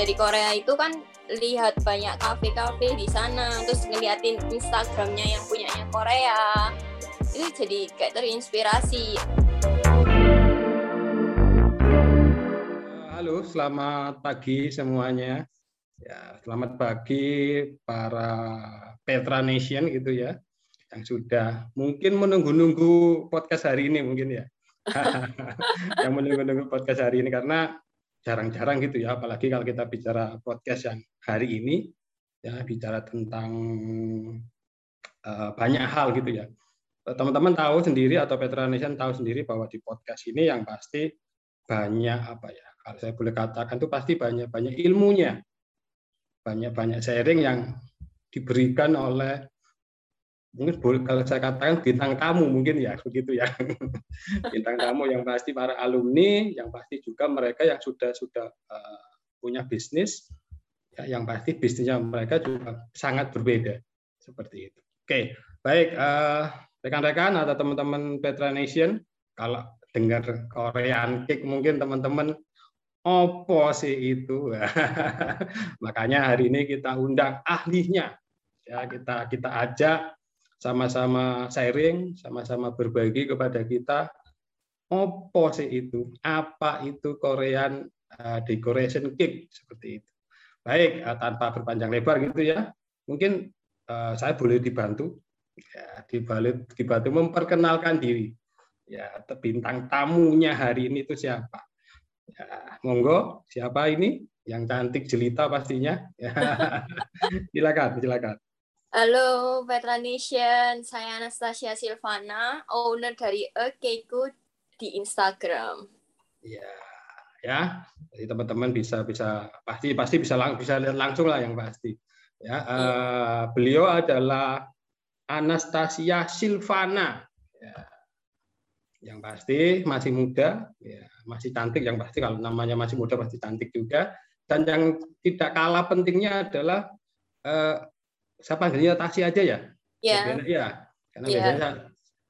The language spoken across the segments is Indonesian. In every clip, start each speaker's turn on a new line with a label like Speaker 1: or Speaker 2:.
Speaker 1: dari Korea itu kan lihat banyak kafe-kafe di sana terus ngeliatin Instagramnya yang punyanya Korea. Itu jadi kayak terinspirasi.
Speaker 2: Halo, selamat pagi semuanya. Ya, selamat pagi para Petra Nation gitu ya, yang sudah mungkin menunggu-nunggu podcast hari ini mungkin ya, yang menunggu-nunggu podcast hari ini karena jarang-jarang gitu ya, apalagi kalau kita bicara podcast yang hari ini ya bicara tentang uh, banyak hal gitu ya. Teman-teman tahu sendiri atau Petra Nation tahu sendiri bahwa di podcast ini yang pasti banyak apa ya kalau saya boleh katakan itu pasti banyak banyak ilmunya banyak banyak sharing yang diberikan oleh mungkin boleh kalau saya katakan bintang tamu mungkin ya begitu ya. Bintang tamu yang pasti para alumni yang pasti juga mereka yang sudah sudah uh, punya bisnis ya, yang pasti bisnisnya mereka juga sangat berbeda seperti itu. Oke baik uh, rekan-rekan atau teman-teman Petra Nation kalau dengar Korean Cake mungkin teman-teman opo sih itu? Makanya hari ini kita undang ahlinya. Ya kita kita ajak sama-sama sharing sama-sama berbagi kepada kita opo sih itu apa itu Korean uh, decoration cake seperti itu baik uh, tanpa berpanjang lebar gitu ya mungkin uh, saya boleh dibantu ya dibantu dibantu memperkenalkan diri ya bintang tamunya hari ini itu siapa Ya, monggo, siapa ini? Yang cantik jelita pastinya. Ya. silakan, silakan.
Speaker 1: Halo Petra Nation, saya Anastasia Silvana, owner dari Ekeku di Instagram.
Speaker 2: Ya, ya. Jadi teman-teman bisa bisa pasti pasti bisa lang, bisa lihat langsung lah yang pasti. Ya, uh, beliau adalah Anastasia Silvana. Ya, yang pasti masih muda, ya, masih cantik. Yang pasti kalau namanya masih muda pasti cantik juga. Dan yang tidak kalah pentingnya adalah eh, saya panggilnya Tasi aja ya.
Speaker 1: Iya.
Speaker 2: Ya. Karena ya. biasanya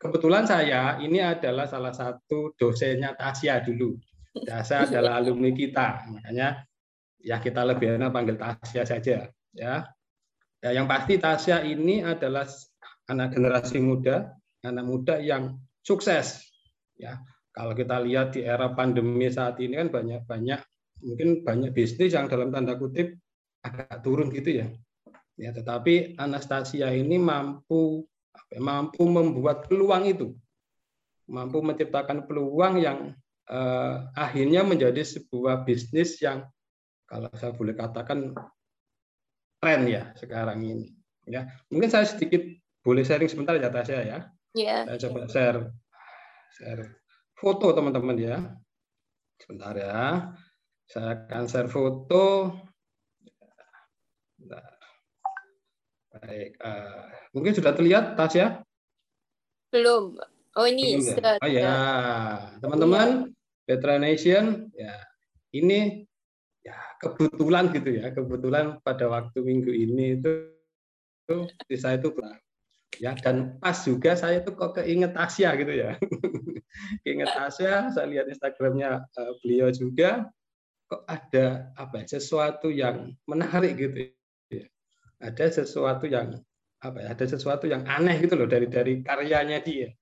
Speaker 2: kebetulan saya ini adalah salah satu dosennya Tasya dulu. Tasya adalah alumni kita, makanya ya kita lebih enak panggil Tasya saja. Ya. ya yang pasti Tasya ini adalah anak generasi muda, anak muda yang sukses Ya, kalau kita lihat di era pandemi saat ini kan banyak banyak mungkin banyak bisnis yang dalam tanda kutip agak turun gitu ya. Ya, tetapi Anastasia ini mampu ya, mampu membuat peluang itu, mampu menciptakan peluang yang eh, akhirnya menjadi sebuah bisnis yang kalau saya boleh katakan tren ya sekarang ini. Ya, mungkin saya sedikit boleh sharing sebentar ya Tasya ya.
Speaker 1: Yeah.
Speaker 2: Saya coba share share foto teman-teman ya. Sebentar ya. Saya akan share foto. Baik, uh, mungkin sudah terlihat tas ya?
Speaker 1: Belum. Oh ini
Speaker 2: Belum, ya? sudah. Oh ya, teman-teman, Petra Nation, ya ini ya kebetulan gitu ya, kebetulan pada waktu minggu ini itu, itu saya itu ya dan pas juga saya tuh kok keinget Tasya gitu ya keinget Tasya saya lihat Instagramnya uh, beliau juga kok ada apa ya, sesuatu yang menarik gitu ya ada sesuatu yang apa ya ada sesuatu yang aneh gitu loh dari dari karyanya dia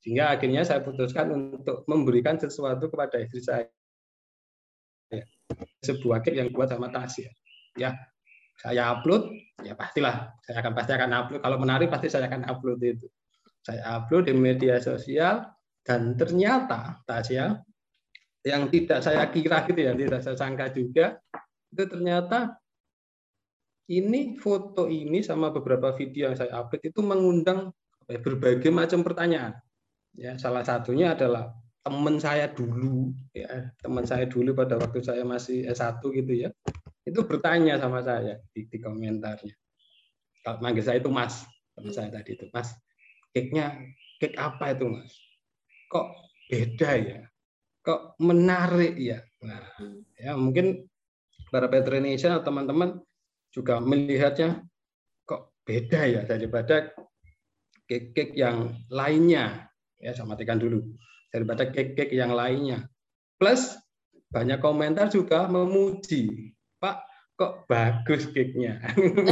Speaker 2: sehingga akhirnya saya putuskan untuk memberikan sesuatu kepada istri saya ya, sebuah cake yang buat sama Tasya ya saya upload, ya pastilah saya akan pasti akan upload. Kalau menarik pasti saya akan upload itu. Saya upload di media sosial dan ternyata Tasya yang tidak saya kira gitu ya, tidak saya sangka juga itu ternyata ini foto ini sama beberapa video yang saya upload itu mengundang berbagai macam pertanyaan. Ya, salah satunya adalah teman saya dulu, ya, teman saya dulu pada waktu saya masih S1 gitu ya itu bertanya sama saya di, di komentarnya. Kalau manggil saya itu Mas, teman saya tadi itu Mas, cake-nya cake apa itu Mas? Kok beda ya? Kok menarik ya? Nah, ya mungkin para Petronation atau teman-teman juga melihatnya kok beda ya daripada cake-cake yang lainnya. Ya, saya matikan dulu. Daripada cake-cake yang lainnya. Plus banyak komentar juga memuji Pak kok bagus cake-nya.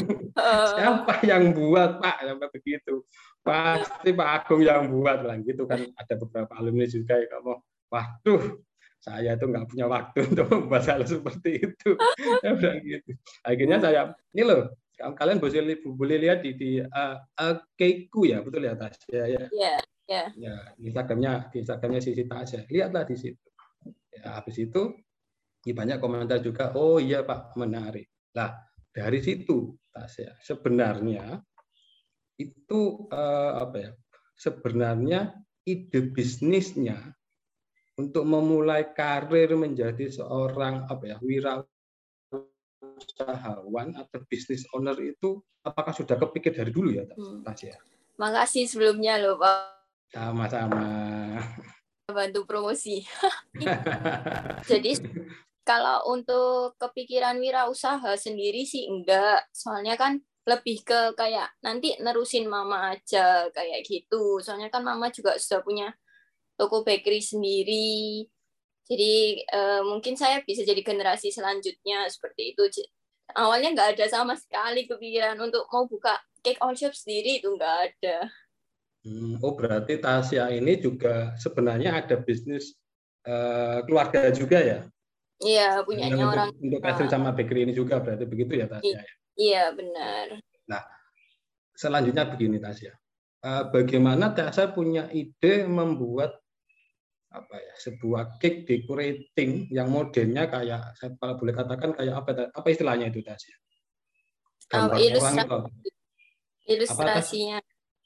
Speaker 2: Siapa yang buat Pak? Sampai begitu. Pasti Pak Agung yang buat lah gitu kan. Ada beberapa alumni juga yang ngomong, waduh saya tuh nggak punya waktu untuk membuat hal seperti itu. gitu. Akhirnya saya, ini loh, kalian boleh boleh lihat di, di uh, uh, Keiku ya, betul ya Tasya ya.
Speaker 1: Iya, yeah, yeah.
Speaker 2: Ya, Instagramnya di Instagramnya Sisi Tasya. Lihatlah di situ. Ya, habis itu ya banyak komentar juga, oh iya Pak, menarik. Nah, dari situ Tasya sebenarnya itu uh, apa ya? Sebenarnya ide bisnisnya untuk memulai karir menjadi seorang apa ya wirausahawan atau bisnis owner itu apakah sudah kepikir dari dulu ya hmm. Tasya?
Speaker 1: Makasih sebelumnya loh Pak.
Speaker 2: Sama-sama.
Speaker 1: Bantu promosi. Jadi kalau untuk kepikiran wirausaha sendiri sih enggak, soalnya kan lebih ke kayak nanti nerusin mama aja kayak gitu. Soalnya kan mama juga sudah punya toko bakery sendiri. Jadi uh, mungkin saya bisa jadi generasi selanjutnya seperti itu. Awalnya nggak ada sama sekali kepikiran untuk mau buka cake all shop sendiri itu nggak ada.
Speaker 2: Hmm, oh berarti Tasya ini juga sebenarnya ada bisnis uh, keluarga juga ya?
Speaker 1: Iya punyanya
Speaker 2: untuk,
Speaker 1: orang.
Speaker 2: Untuk pastry sama bakery ini juga berarti begitu ya Tasya?
Speaker 1: Iya benar.
Speaker 2: Nah selanjutnya begini Tasya, uh, bagaimana Tasya punya ide membuat apa ya sebuah cake decorating yang modelnya kayak saya kalau boleh katakan kayak apa apa istilahnya itu tas ya?
Speaker 1: Oh, ilustrasi, orang, ilustrasinya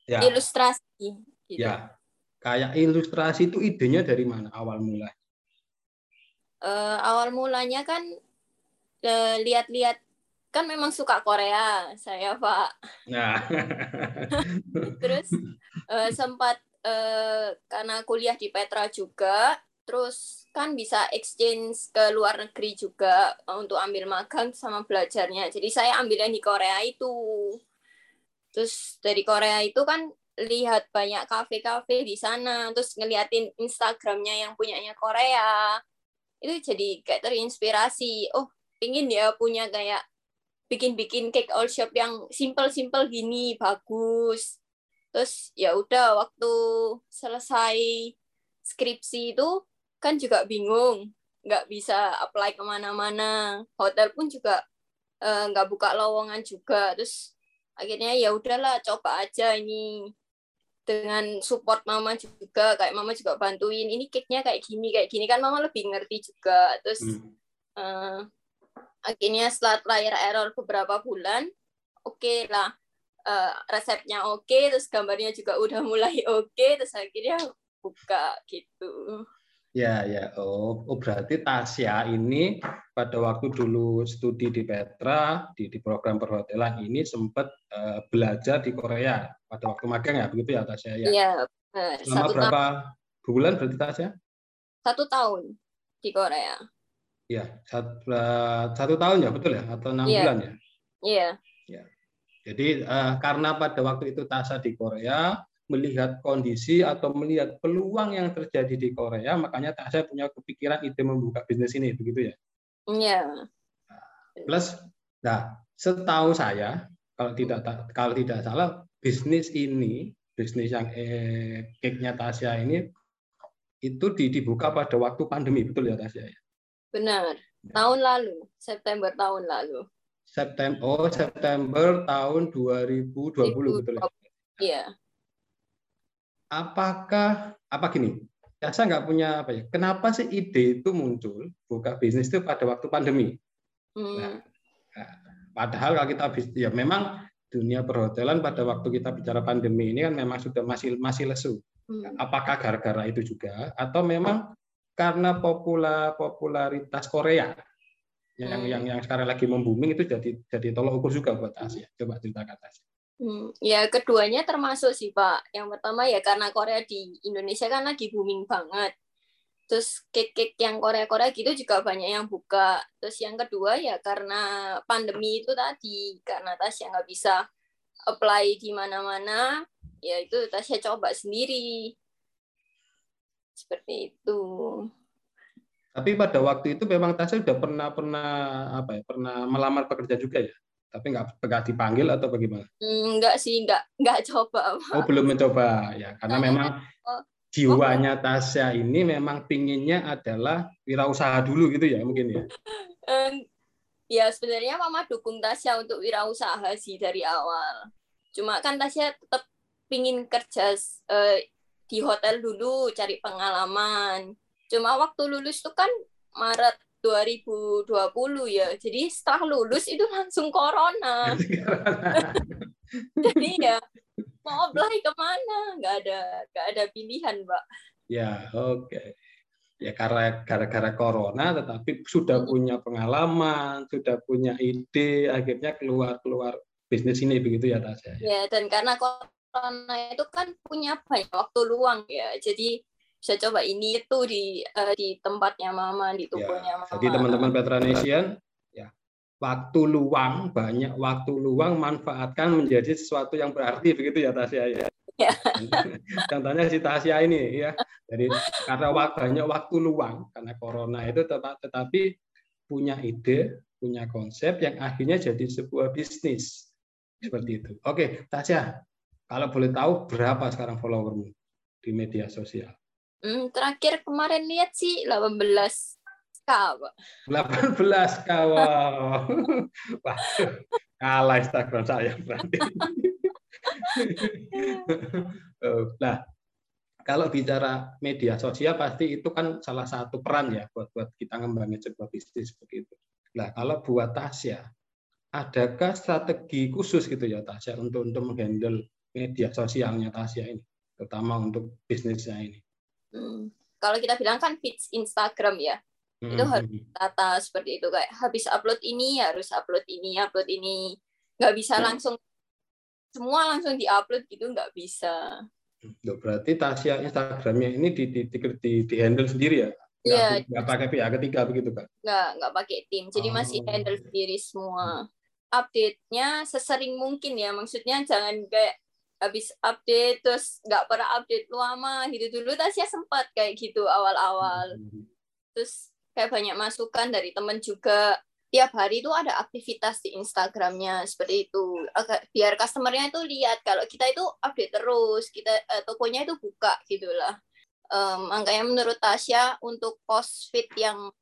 Speaker 1: ya. ilustrasi
Speaker 2: gitu. ya. Kayak ilustrasi itu idenya dari mana awal mula
Speaker 1: uh, awal mulanya kan uh, lihat-lihat kan memang suka Korea saya pak. Nah. Terus uh, sempat Eh, karena kuliah di Petra juga, terus kan bisa exchange ke luar negeri juga untuk ambil magang sama belajarnya. Jadi saya ambil yang di Korea itu. Terus dari Korea itu kan lihat banyak kafe-kafe di sana, terus ngeliatin Instagramnya yang punyanya Korea. Itu jadi kayak terinspirasi. Oh, pingin ya punya kayak bikin-bikin cake all shop yang simple-simple gini, bagus terus ya udah waktu selesai skripsi itu kan juga bingung nggak bisa apply ke mana-mana. Hotel pun juga uh, nggak buka lowongan juga. Terus akhirnya ya udahlah coba aja ini dengan support mama juga kayak mama juga bantuin ini cake-nya kayak gini kayak gini. Kan mama lebih ngerti juga. Terus hmm. uh, akhirnya setelah trial error beberapa bulan oke okay lah uh, resepnya oke okay, terus gambarnya juga udah mulai oke okay, terus akhirnya buka gitu
Speaker 2: ya ya oh, oh berarti Tasya ini pada waktu dulu studi di Petra di, di program perhotelan ini sempat uh, belajar di Korea pada waktu magang ya begitu ya Tasya ya
Speaker 1: iya
Speaker 2: selama satu berapa tahun. bulan berarti Tasya
Speaker 1: satu tahun di Korea
Speaker 2: Iya, satu, satu tahun ya betul ya atau enam yeah. bulan ya?
Speaker 1: Iya.
Speaker 2: Jadi uh, karena pada waktu itu Tasa di Korea melihat kondisi atau melihat peluang yang terjadi di Korea, makanya Tasa punya kepikiran ide membuka bisnis ini, begitu ya?
Speaker 1: Iya.
Speaker 2: Plus, nah setahu saya kalau tidak kalau tidak salah bisnis ini bisnis yang eh, cake-nya Tasya ini itu dibuka pada waktu pandemi betul ya Tasya ya?
Speaker 1: Benar. Tahun lalu, September tahun lalu.
Speaker 2: September oh September tahun 2020 betul ya?
Speaker 1: Iya.
Speaker 2: Apakah apa gini? Ya saya nggak punya apa ya. Kenapa sih ide itu muncul buka bisnis itu pada waktu pandemi? Hmm. Nah, nah, padahal kalau kita ya memang dunia perhotelan pada waktu kita bicara pandemi ini kan memang sudah masih masih lesu. Hmm. Apakah gara-gara itu juga atau memang karena popular popularitas Korea yang hmm. yang yang sekarang lagi membuming itu jadi jadi tolok ukur juga buat Asia. Coba ceritakan Asia.
Speaker 1: Hmm, ya keduanya termasuk sih Pak. Yang pertama ya karena Korea di Indonesia kan lagi booming banget. Terus cake-cake yang Korea-Korea gitu juga banyak yang buka. Terus yang kedua ya karena pandemi itu tadi karena Tasya nggak bisa apply di mana-mana, ya itu Tasya coba sendiri. Seperti itu.
Speaker 2: Tapi pada waktu itu memang Tasya sudah pernah pernah apa ya pernah melamar pekerja juga ya? Tapi nggak nggak dipanggil atau bagaimana?
Speaker 1: Enggak hmm, sih, nggak nggak coba.
Speaker 2: Pak. Oh belum mencoba ya, karena nah, memang oh, jiwanya Tasya ini memang pinginnya adalah wirausaha dulu gitu ya mungkin ya.
Speaker 1: ya sebenarnya Mama dukung Tasya untuk wirausaha sih dari awal. Cuma kan Tasya tetap pingin kerja uh, di hotel dulu cari pengalaman Cuma waktu lulus itu kan Maret 2020 ya. Jadi setelah lulus itu langsung corona. Jadi ya mau apply ke mana? Nggak ada nggak ada pilihan, Mbak.
Speaker 2: Ya, oke. Okay. Ya karena gara-gara corona, tetapi sudah hmm. punya pengalaman, sudah punya ide, akhirnya keluar keluar bisnis ini begitu ya Tasya.
Speaker 1: Ya? ya, dan karena corona itu kan punya banyak waktu luang ya, jadi bisa coba ini itu di uh, di tempatnya mama di tubuhnya ya, mama
Speaker 2: jadi teman-teman Petranesian ya waktu luang banyak waktu luang manfaatkan menjadi sesuatu yang berarti begitu ya Tasya ya Ya. Contohnya si Tasya ini ya. Jadi karena banyak waktu luang karena corona itu tetap, tetapi punya ide, punya konsep yang akhirnya jadi sebuah bisnis. Seperti itu. Oke, Tasya, kalau boleh tahu berapa sekarang followermu di media sosial?
Speaker 1: Hmm, terakhir kemarin lihat sih 18 k, Pak.
Speaker 2: 18 k, wow. Wah, kalah Instagram saya berarti. nah, kalau bicara media sosial pasti itu kan salah satu peran ya buat buat kita ngembangin sebuah bisnis begitu. Nah, kalau buat Tasya, adakah strategi khusus gitu ya Tasya untuk untuk menghandle media sosialnya Tasya ini, terutama untuk bisnisnya ini?
Speaker 1: Hmm. Kalau kita bilang kan feeds Instagram ya, hmm. itu harus tata seperti itu kayak habis upload ini harus upload ini, upload ini, nggak bisa hmm. langsung semua langsung diupload gitu nggak bisa.
Speaker 2: Loh, berarti Tasya Instagramnya ini di di, di, di, di handle sendiri ya?
Speaker 1: Iya.
Speaker 2: Nggak pakai pihak ketiga begitu kan?
Speaker 1: Nggak nggak pakai tim, jadi oh. masih handle sendiri semua. Hmm. Update-nya sesering mungkin ya, maksudnya jangan kayak habis update terus nggak pernah update lama. Gitu. Dulu Tasya sempat kayak gitu awal-awal. Terus kayak banyak masukan dari temen juga. Tiap hari itu ada aktivitas di Instagramnya seperti itu. Agak biar customernya itu lihat kalau kita itu update terus kita eh, tokonya itu buka gitulah. Um, makanya menurut Tasya untuk post fit yang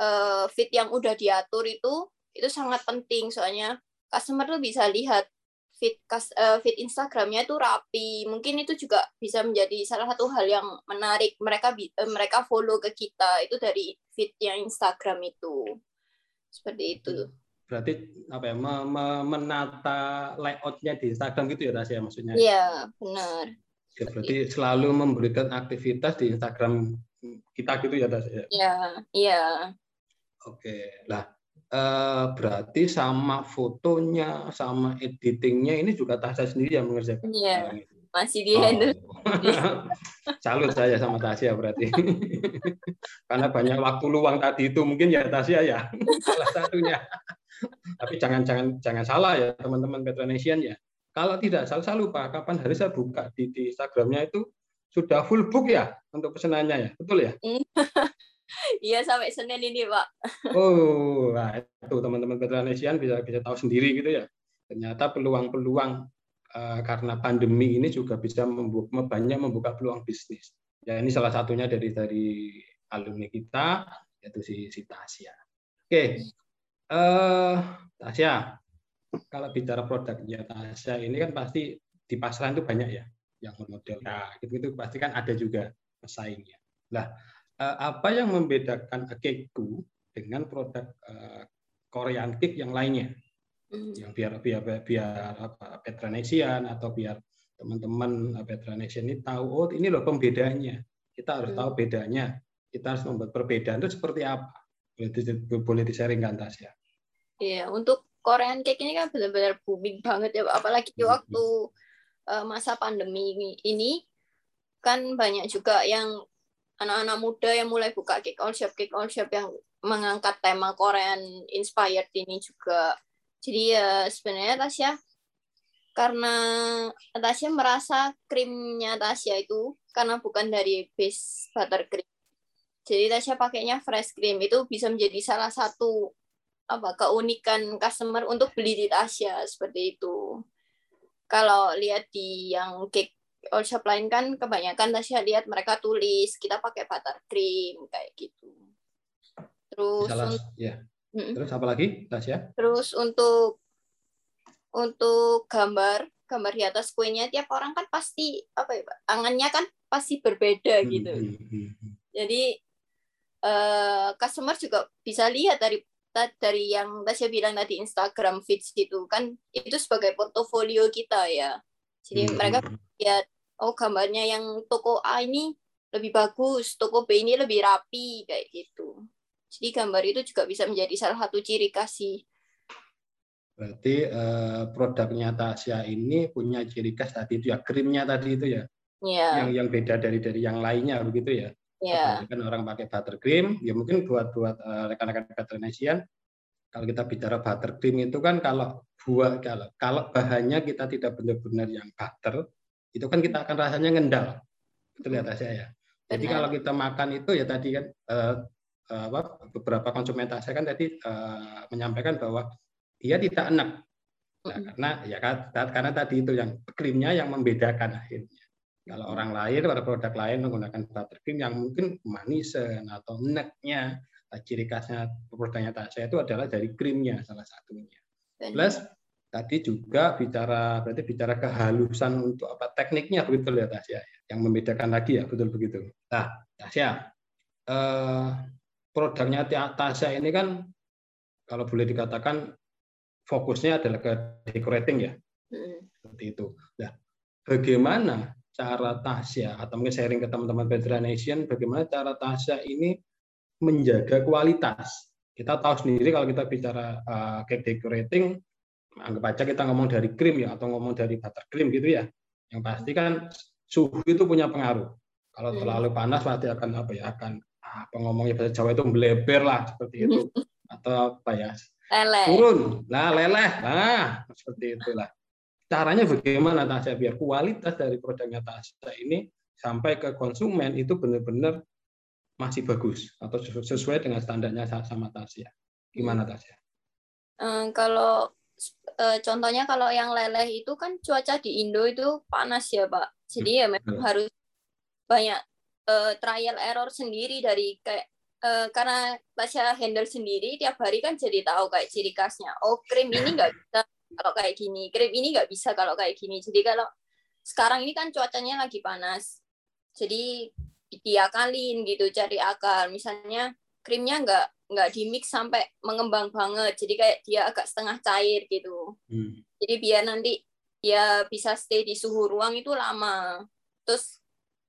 Speaker 1: uh, fit yang udah diatur itu itu sangat penting. Soalnya customer tuh bisa lihat feed uh, feed Instagramnya itu rapi. Mungkin itu juga bisa menjadi salah satu hal yang menarik mereka uh, mereka follow ke kita itu dari feednya Instagram itu. Seperti itu.
Speaker 2: Berarti apa ya me, me, menata layoutnya di Instagram gitu ya Tasya maksudnya?
Speaker 1: Iya benar.
Speaker 2: Ya, berarti selalu memberikan aktivitas di Instagram kita gitu ya Tasya?
Speaker 1: Iya iya.
Speaker 2: Oke, lah Eh, berarti sama fotonya, sama editingnya ini juga Tasya sendiri yang mengerjakan.
Speaker 1: Iya, masih di handle.
Speaker 2: Oh. Salut saya sama Tasya berarti. Karena banyak waktu luang tadi itu mungkin ya Tasya ya salah satunya. Tapi jangan jangan jangan salah ya teman-teman Petronesian ya. Kalau tidak salah saya lupa kapan hari saya buka di, di Instagramnya itu sudah full book ya untuk pesanannya ya, betul ya?
Speaker 1: Iya sampai Senin ini Pak.
Speaker 2: Oh, nah itu teman-teman Petranesian bisa bisa tahu sendiri gitu ya. Ternyata peluang-peluang uh, karena pandemi ini juga bisa membuka, banyak membuka peluang bisnis. Ya ini salah satunya dari dari alumni kita yaitu si, si Tasya. Oke, uh, Tasya, kalau bicara produknya Tasya ini kan pasti di pasaran itu banyak ya yang model ya gitu itu pasti kan ada juga pesaingnya. Nah, Eh, apa yang membedakan cakeku dengan produk uh, Korean cake yang lainnya? Hmm. yang biar biar biar apa Petranesian atau biar teman-teman Petranesian ini tahu oh ini loh pembedanya kita harus hmm. tahu bedanya. Kita harus membuat perbedaan itu seperti apa? Boleh boleh disaringkan tas ya.
Speaker 1: Iya untuk Korean cake ini kan benar-benar booming banget ya apalagi di hmm. waktu masa pandemi ini kan banyak juga yang anak-anak muda yang mulai buka kick all shop kick all shop yang mengangkat tema Korean inspired ini juga jadi ya sebenarnya Tasya karena Tasya merasa krimnya Tasya itu karena bukan dari base buttercream Jadi Tasya pakainya fresh cream itu bisa menjadi salah satu apa keunikan customer untuk beli di Tasya seperti itu. Kalau lihat di yang cake all shop lain kan kebanyakan Tasya lihat mereka tulis kita pakai buttercream kayak gitu.
Speaker 2: Terus Salah, ya. Terus apa lagi Tasya?
Speaker 1: Terus untuk untuk gambar gambar di atas kuenya tiap orang kan pasti apa ya Pak? Angannya kan pasti berbeda hmm, gitu. Hmm, hmm, Jadi uh, customer juga bisa lihat dari dari yang Tasya bilang tadi Instagram feeds itu kan itu sebagai portofolio kita ya. Jadi hmm. mereka lihat oh gambarnya yang toko A ini lebih bagus, toko B ini lebih rapi kayak gitu. Jadi gambar itu juga bisa menjadi salah satu ciri kasih.
Speaker 2: Berarti uh, produknya Tasya ini punya ciri khas tadi itu ya, krimnya tadi itu ya. Yeah. Yang yang beda dari dari yang lainnya begitu ya. Yeah. Kan orang pakai buttercream, ya mungkin buat buat uh, rekan-rekan veterinarian kalau kita bicara buttercream itu kan kalau buah kalau kalau bahannya kita tidak benar-benar yang butter, itu kan kita akan rasanya ngendal. Itu lihat saya ya. Jadi kalau kita makan itu ya tadi kan uh, apa beberapa konsumen saya kan tadi uh, menyampaikan bahwa dia tidak enak. Nah, karena ya karena tadi itu yang krimnya yang membedakan akhirnya. Kalau orang lain, pada produk lain menggunakan buttercream yang mungkin manisan atau neknya, nah, ciri khasnya produknya Tasya itu adalah dari krimnya salah satunya. Plus tadi juga bicara berarti bicara kehalusan untuk apa tekniknya begitu ya Tasya yang membedakan lagi ya betul begitu. Nah Tasya eh, produknya Tasya ini kan kalau boleh dikatakan fokusnya adalah ke decorating ya seperti itu. Nah bagaimana cara Tasya atau mungkin sharing ke teman-teman Petra Nation bagaimana cara Tasya ini menjaga kualitas. Kita tahu sendiri kalau kita bicara uh, cake decorating, anggap aja kita ngomong dari krim ya atau ngomong dari buttercream gitu ya. Yang pasti kan suhu itu punya pengaruh. Kalau hmm. terlalu panas pasti akan apa ya akan apa ngomongnya bahasa Jawa itu meleber lah seperti itu atau apa ya leleh. turun nah leleh nah seperti itulah caranya bagaimana Tasya biar kualitas dari produknya Tasya ini sampai ke konsumen itu benar-benar masih bagus atau sesuai dengan standarnya sama Tasya. Gimana Tasya?
Speaker 1: Um, kalau uh, contohnya kalau yang leleh itu kan cuaca di Indo itu panas ya Pak. Jadi ya memang hmm. harus banyak uh, trial error sendiri dari kayak uh, karena Tasya handle sendiri tiap hari kan jadi tahu kayak ciri khasnya. Oh krim ini nggak bisa kalau kayak gini krim ini nggak bisa kalau kayak gini jadi kalau sekarang ini kan cuacanya lagi panas jadi diakalin gitu cari akal misalnya krimnya nggak nggak di mix sampai mengembang banget jadi kayak dia agak setengah cair gitu hmm. jadi biar nanti dia bisa stay di suhu ruang itu lama terus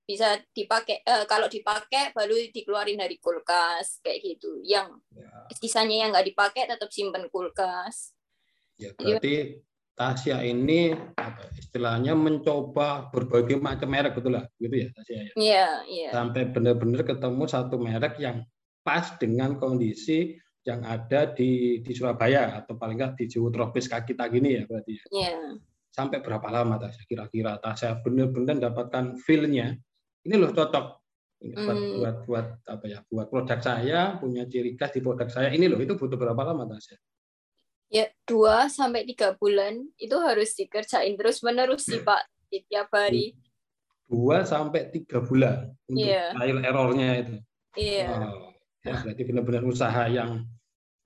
Speaker 1: bisa dipakai eh, kalau dipakai baru dikeluarin dari kulkas kayak gitu yang ya. sisanya yang nggak dipakai tetap simpen kulkas
Speaker 2: Ya, berarti Tasya ini apa, istilahnya mencoba berbagai macam merek betul lah, gitu ya Tasya ya.
Speaker 1: Iya, iya.
Speaker 2: Sampai benar-benar ketemu satu merek yang pas dengan kondisi yang ada di di Surabaya atau paling nggak di Jawa tropis kaki tak gini ya berarti ya.
Speaker 1: Iya.
Speaker 2: Sampai berapa lama Tasya kira-kira Tasya benar-benar dapatkan feel-nya. Ini loh cocok ini buat, hmm. buat buat apa ya buat produk saya punya ciri khas di produk saya ini loh itu butuh berapa lama Tasya?
Speaker 1: ya dua sampai tiga bulan itu harus dikerjain terus menerus sih pak tiap hari
Speaker 2: dua sampai tiga bulan untuk yeah. trial errornya itu
Speaker 1: iya yeah. oh,
Speaker 2: ya berarti benar-benar usaha yang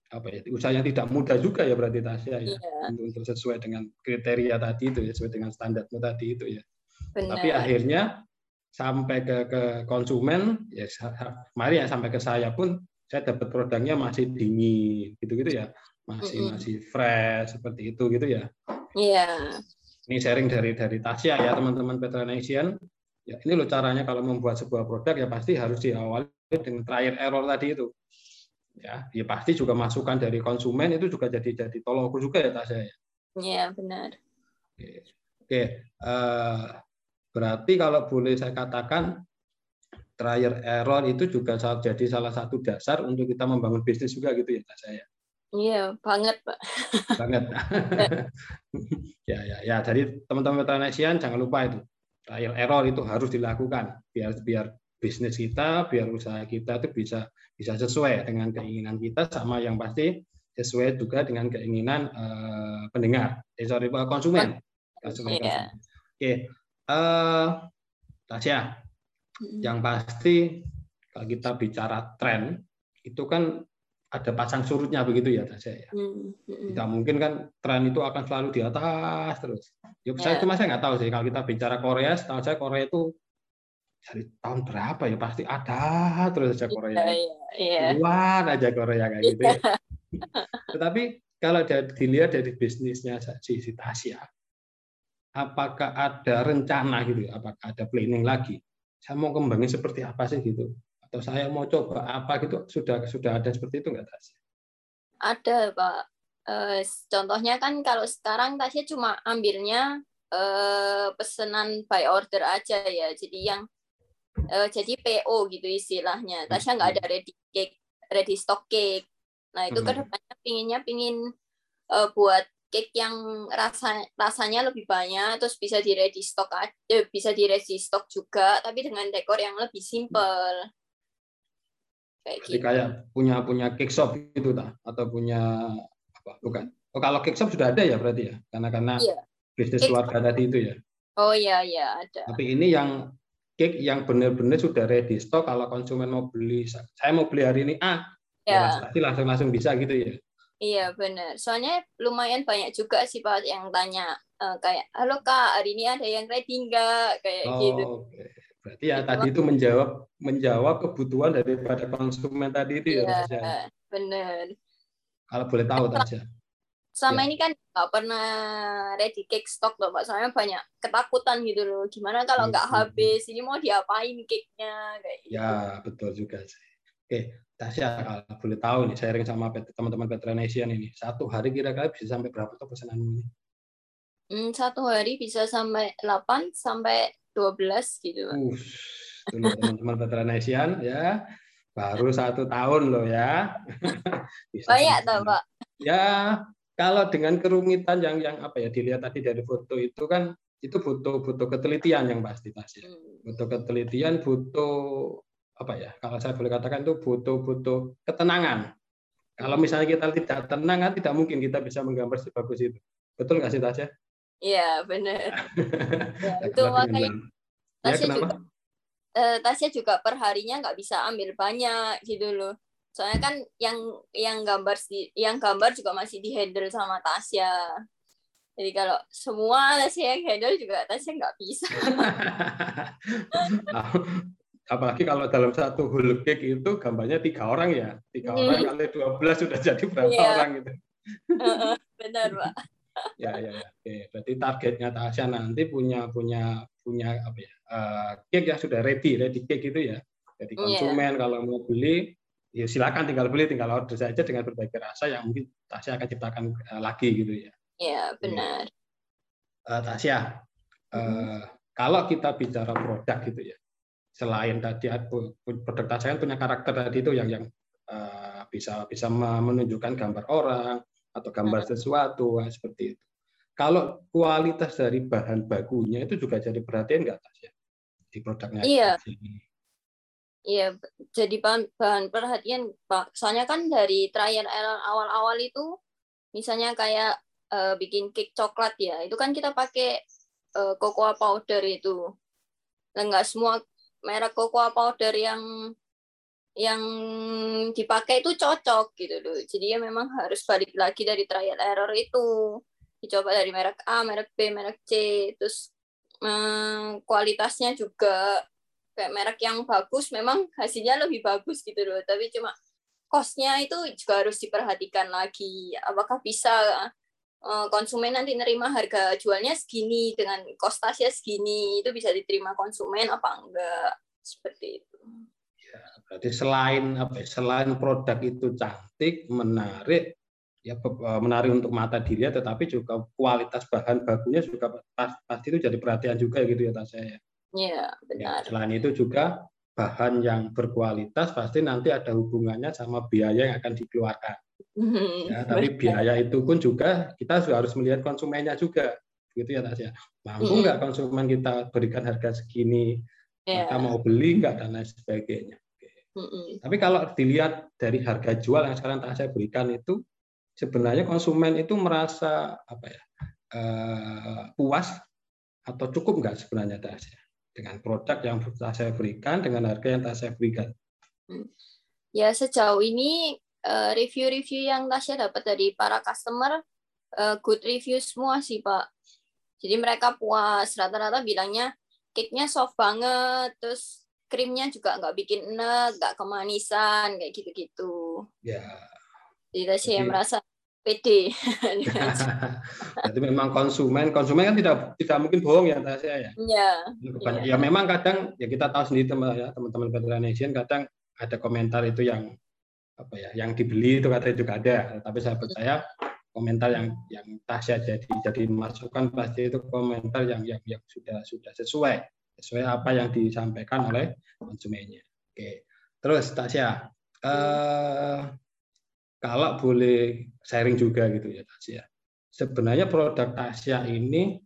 Speaker 2: apa ya usaha yang tidak mudah juga ya berarti Tasya ya yeah. untuk, untuk sesuai dengan kriteria tadi itu ya sesuai dengan standarmu tadi itu ya Benar. tapi akhirnya sampai ke ke konsumen ya mari ya sampai ke saya pun saya dapat produknya masih dingin gitu-gitu ya masih mm -hmm. masih fresh seperti itu gitu ya.
Speaker 1: Iya. Yeah.
Speaker 2: Ini sharing dari dari Tasya ya teman-teman Petronation. Ya ini loh caranya kalau membuat sebuah produk ya pasti harus diawali dengan trial error tadi itu. Ya, ya pasti juga masukan dari konsumen itu juga jadi jadi tolong juga ya Tasya ya.
Speaker 1: Iya benar.
Speaker 2: Oke, Oke. Uh, berarti kalau boleh saya katakan trial error itu juga jadi salah satu dasar untuk kita membangun bisnis juga gitu ya Tasya.
Speaker 1: Iya, banget, Pak.
Speaker 2: Banget. ya, ya, ya. Jadi teman-teman Veterinarian jangan lupa itu trial error itu harus dilakukan biar biar bisnis kita, biar usaha kita itu bisa bisa sesuai dengan keinginan kita sama yang pasti sesuai juga dengan keinginan uh, pendengar, eh, sorry konsumen. konsumen. Yeah. Oke, okay. uh, Tasya, hmm. yang pasti kalau kita bicara tren itu kan ada pasang surutnya begitu ya Tasya ya. Hmm. Tidak mungkin kan tren itu akan selalu di atas terus. Ya, saya yeah. cuma saya nggak tahu sih kalau kita bicara Korea, setahu saya Korea itu dari tahun berapa ya pasti ada terus aja Korea. Yeah, yeah, yeah. aja Korea kayak gitu ya. Tetapi kalau dilihat dari bisnisnya si Tasya, apakah ada rencana gitu, apakah ada planning lagi? Saya mau kembangin seperti apa sih gitu? Atau saya mau coba apa gitu? Sudah sudah ada seperti itu nggak Tasya?
Speaker 1: Ada Pak. E, contohnya kan kalau sekarang Tasya cuma ambilnya e, pesanan by order aja ya. Jadi yang e, jadi PO gitu istilahnya. Tasya nggak ada ready cake, ready stock cake. Nah itu hmm. ke depannya pinginnya pingin uh, buat cake yang rasa rasanya lebih banyak terus bisa di ready stock aja bisa di ready stock juga tapi dengan dekor yang lebih simple
Speaker 2: kayak Jadi gitu. kayak punya punya cake shop gitu tak atau punya apa bukan oh kalau cake shop sudah ada ya berarti ya karena karena iya. bisnis keluarga tadi itu ya
Speaker 1: oh iya iya ada
Speaker 2: tapi ini yang cake yang benar-benar sudah ready stock kalau konsumen mau beli saya mau beli hari ini ah ya. pasti langsung langsung bisa gitu ya.
Speaker 1: Iya benar soalnya lumayan banyak juga sih pak yang tanya uh, kayak halo kak hari ini ada yang ready nggak? Kayak oh, gitu.
Speaker 2: okay. berarti ya tadi itu menjawab menjawab kebutuhan daripada konsumen tadi itu ya,
Speaker 1: ya. benar
Speaker 2: kalau boleh tahu saja
Speaker 1: sama ya. ini kan nggak pernah ready cake stock loh pak soalnya banyak ketakutan gitu loh gimana kalau nggak hmm. habis ini mau diapain cake nya kayak
Speaker 2: gitu. ya betul juga sih oke Tasya kalau boleh tahu nih sharing sama teman-teman Petronesian ini satu hari kira-kira bisa sampai berapa tuh pesanan ini?
Speaker 1: Hmm, satu hari bisa sampai 8 sampai 12 gitu. Uh,
Speaker 2: teman-teman Petronesian ya baru satu tahun loh ya.
Speaker 1: bisa Banyak toh Pak.
Speaker 2: Ya kalau dengan kerumitan yang yang apa ya dilihat tadi dari foto itu kan itu butuh butuh ketelitian yang pasti Tasya. Hmm. Butuh ketelitian, butuh apa ya kalau saya boleh katakan itu butuh-butuh ketenangan. Kalau misalnya kita tidak tenang kan tidak mungkin kita bisa menggambar sebagus itu. Betul nggak sih Tasya?
Speaker 1: Iya benar. ya, itu makanya Tasya ya, juga eh, Tasya juga perharinya nggak bisa ambil banyak gitu loh. Soalnya kan yang yang gambar yang gambar juga masih dihandle sama Tasya. Jadi kalau semua Tasya yang handle juga Tasya nggak bisa.
Speaker 2: apalagi kalau dalam satu whole cake itu gambarnya tiga orang ya tiga hmm. orang kali dua belas sudah jadi berapa yeah. orang gitu
Speaker 1: benar pak
Speaker 2: ya ya ya oke berarti targetnya Tasya nanti punya punya punya apa ya uh, cake yang sudah ready ready cake itu ya jadi iya. konsumen yeah. kalau mau beli ya silakan tinggal beli tinggal order saja dengan berbagai rasa yang mungkin Tasya akan ciptakan uh, lagi gitu ya
Speaker 1: iya benar
Speaker 2: uh, Tasya uh, kalau kita bicara produk gitu ya selain tadi produk saya punya karakter tadi itu yang yang uh, bisa bisa menunjukkan gambar orang atau gambar hmm. sesuatu seperti itu. Kalau kualitas dari bahan bakunya itu juga jadi perhatian nggak tas ya di produknya?
Speaker 1: Iya. Iya, jadi bahan, bahan perhatian Pak. Soalnya kan dari trial error awal-awal itu misalnya kayak uh, bikin cake coklat ya, itu kan kita pakai uh, cocoa powder itu. Enggak semua merek cocoa powder yang yang dipakai itu cocok gitu loh. Jadi ya memang harus balik lagi dari trial error itu. Dicoba dari merek A, merek B, merek C, terus hmm, kualitasnya juga kayak merek yang bagus memang hasilnya lebih bagus gitu loh. Tapi cuma kosnya itu juga harus diperhatikan lagi. Apakah bisa Eh, konsumen nanti nerima harga jualnya segini dengan kostasnya segini itu bisa diterima konsumen apa enggak seperti itu.
Speaker 2: Ya, berarti selain apa? Ya, selain produk itu cantik, menarik, ya eh, menarik untuk mata dilihat, tetapi juga kualitas bahan bakunya juga pasti itu jadi perhatian juga gitu ya saya.
Speaker 1: Iya benar.
Speaker 2: Ya, selain itu juga bahan yang berkualitas pasti nanti ada hubungannya sama biaya yang akan dikeluarkan. Ya, tapi biaya itu pun juga kita harus melihat konsumennya juga, gitu ya Tasya. Mampu nggak konsumen kita berikan harga segini? yeah. mereka mau beli nggak dan lain sebagainya. Mm -mm. Tapi kalau dilihat dari harga jual yang sekarang tak saya berikan itu sebenarnya konsumen itu merasa apa ya uh, puas atau cukup nggak sebenarnya Tasya dengan produk yang tak saya berikan dengan harga yang tak saya berikan.
Speaker 1: Mm. Ya sejauh ini eh, review-review yang Tasya dapat dari para customer uh, good review semua sih Pak. Jadi mereka puas rata-rata bilangnya cake-nya soft banget, terus krimnya juga nggak bikin enak, nggak kemanisan kayak gitu-gitu. Ya. Jadi Jadi, merasa pede.
Speaker 2: Jadi memang konsumen, konsumen kan tidak tidak mungkin bohong ya saya ya. Iya. Ya. ya memang kadang ya kita tahu sendiri teman ya teman-teman Veteran Nation kadang ada komentar itu yang apa ya, yang dibeli itu katanya juga ada. Tapi saya percaya komentar yang yang Tasya jadi jadi masukan pasti itu komentar yang yang, yang sudah sudah sesuai sesuai apa yang disampaikan oleh konsumennya. Oke, terus Tasya, eh, kalau boleh sharing juga gitu ya Tasya. Sebenarnya produk Tasya ini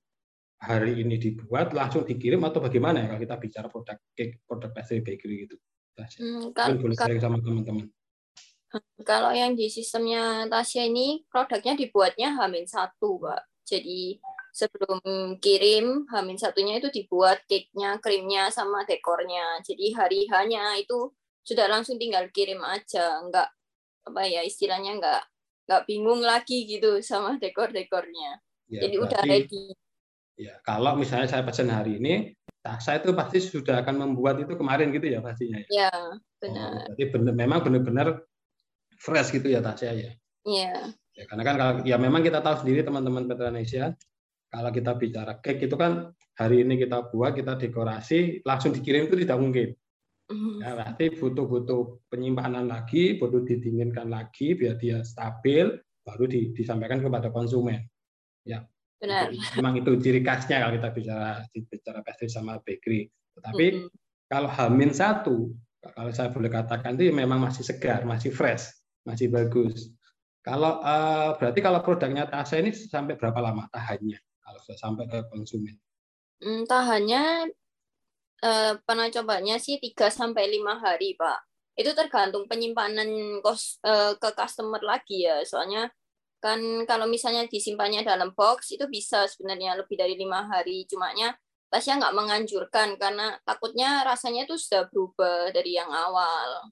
Speaker 2: hari ini dibuat langsung dikirim atau bagaimana ya kalau kita bicara produk cake, produk pastry bakery gitu. Tasya. Hmm, kalau, boleh sharing sama teman-teman.
Speaker 1: Kalau yang di sistemnya Tasya ini produknya dibuatnya Hamin satu, Pak. Jadi sebelum kirim Hamin satunya itu dibuat cake-nya, krimnya sama dekornya. Jadi hari hanya itu sudah langsung tinggal kirim aja, enggak apa ya istilahnya enggak enggak bingung lagi gitu sama dekor-dekornya. Ya, Jadi berarti, udah ready.
Speaker 2: Ya, kalau misalnya saya pesan hari ini, saya itu pasti sudah akan membuat itu kemarin gitu ya pastinya. Ya,
Speaker 1: ya benar. Oh,
Speaker 2: jadi benar, memang benar-benar fresh gitu ya Tasya ya.
Speaker 1: Iya.
Speaker 2: Ya, karena kan kalau ya memang kita tahu sendiri teman-teman Petronesia kalau kita bicara cake itu kan hari ini kita buat, kita dekorasi, langsung dikirim itu tidak mungkin. Ya, berarti butuh-butuh penyimpanan lagi, butuh didinginkan lagi biar dia stabil, baru di, disampaikan kepada konsumen. Ya,
Speaker 1: Benar.
Speaker 2: Itu, memang itu ciri khasnya kalau kita bicara bicara pastry sama bakery. Tetapi mm -hmm. kalau Hamin satu, kalau saya boleh katakan itu memang masih segar, masih fresh, masih bagus. Kalau uh, berarti kalau produknya Tasa ini sampai berapa lama tahannya? kalau sudah sampai ke konsumen?
Speaker 1: Hmm, tahannya eh, pernah cobanya sih 3 sampai 5 hari, Pak. Itu tergantung penyimpanan kos eh, ke customer lagi ya. Soalnya kan kalau misalnya disimpannya dalam box itu bisa sebenarnya lebih dari lima hari. Cumanya Tasya nggak menganjurkan karena takutnya rasanya itu sudah berubah dari yang awal.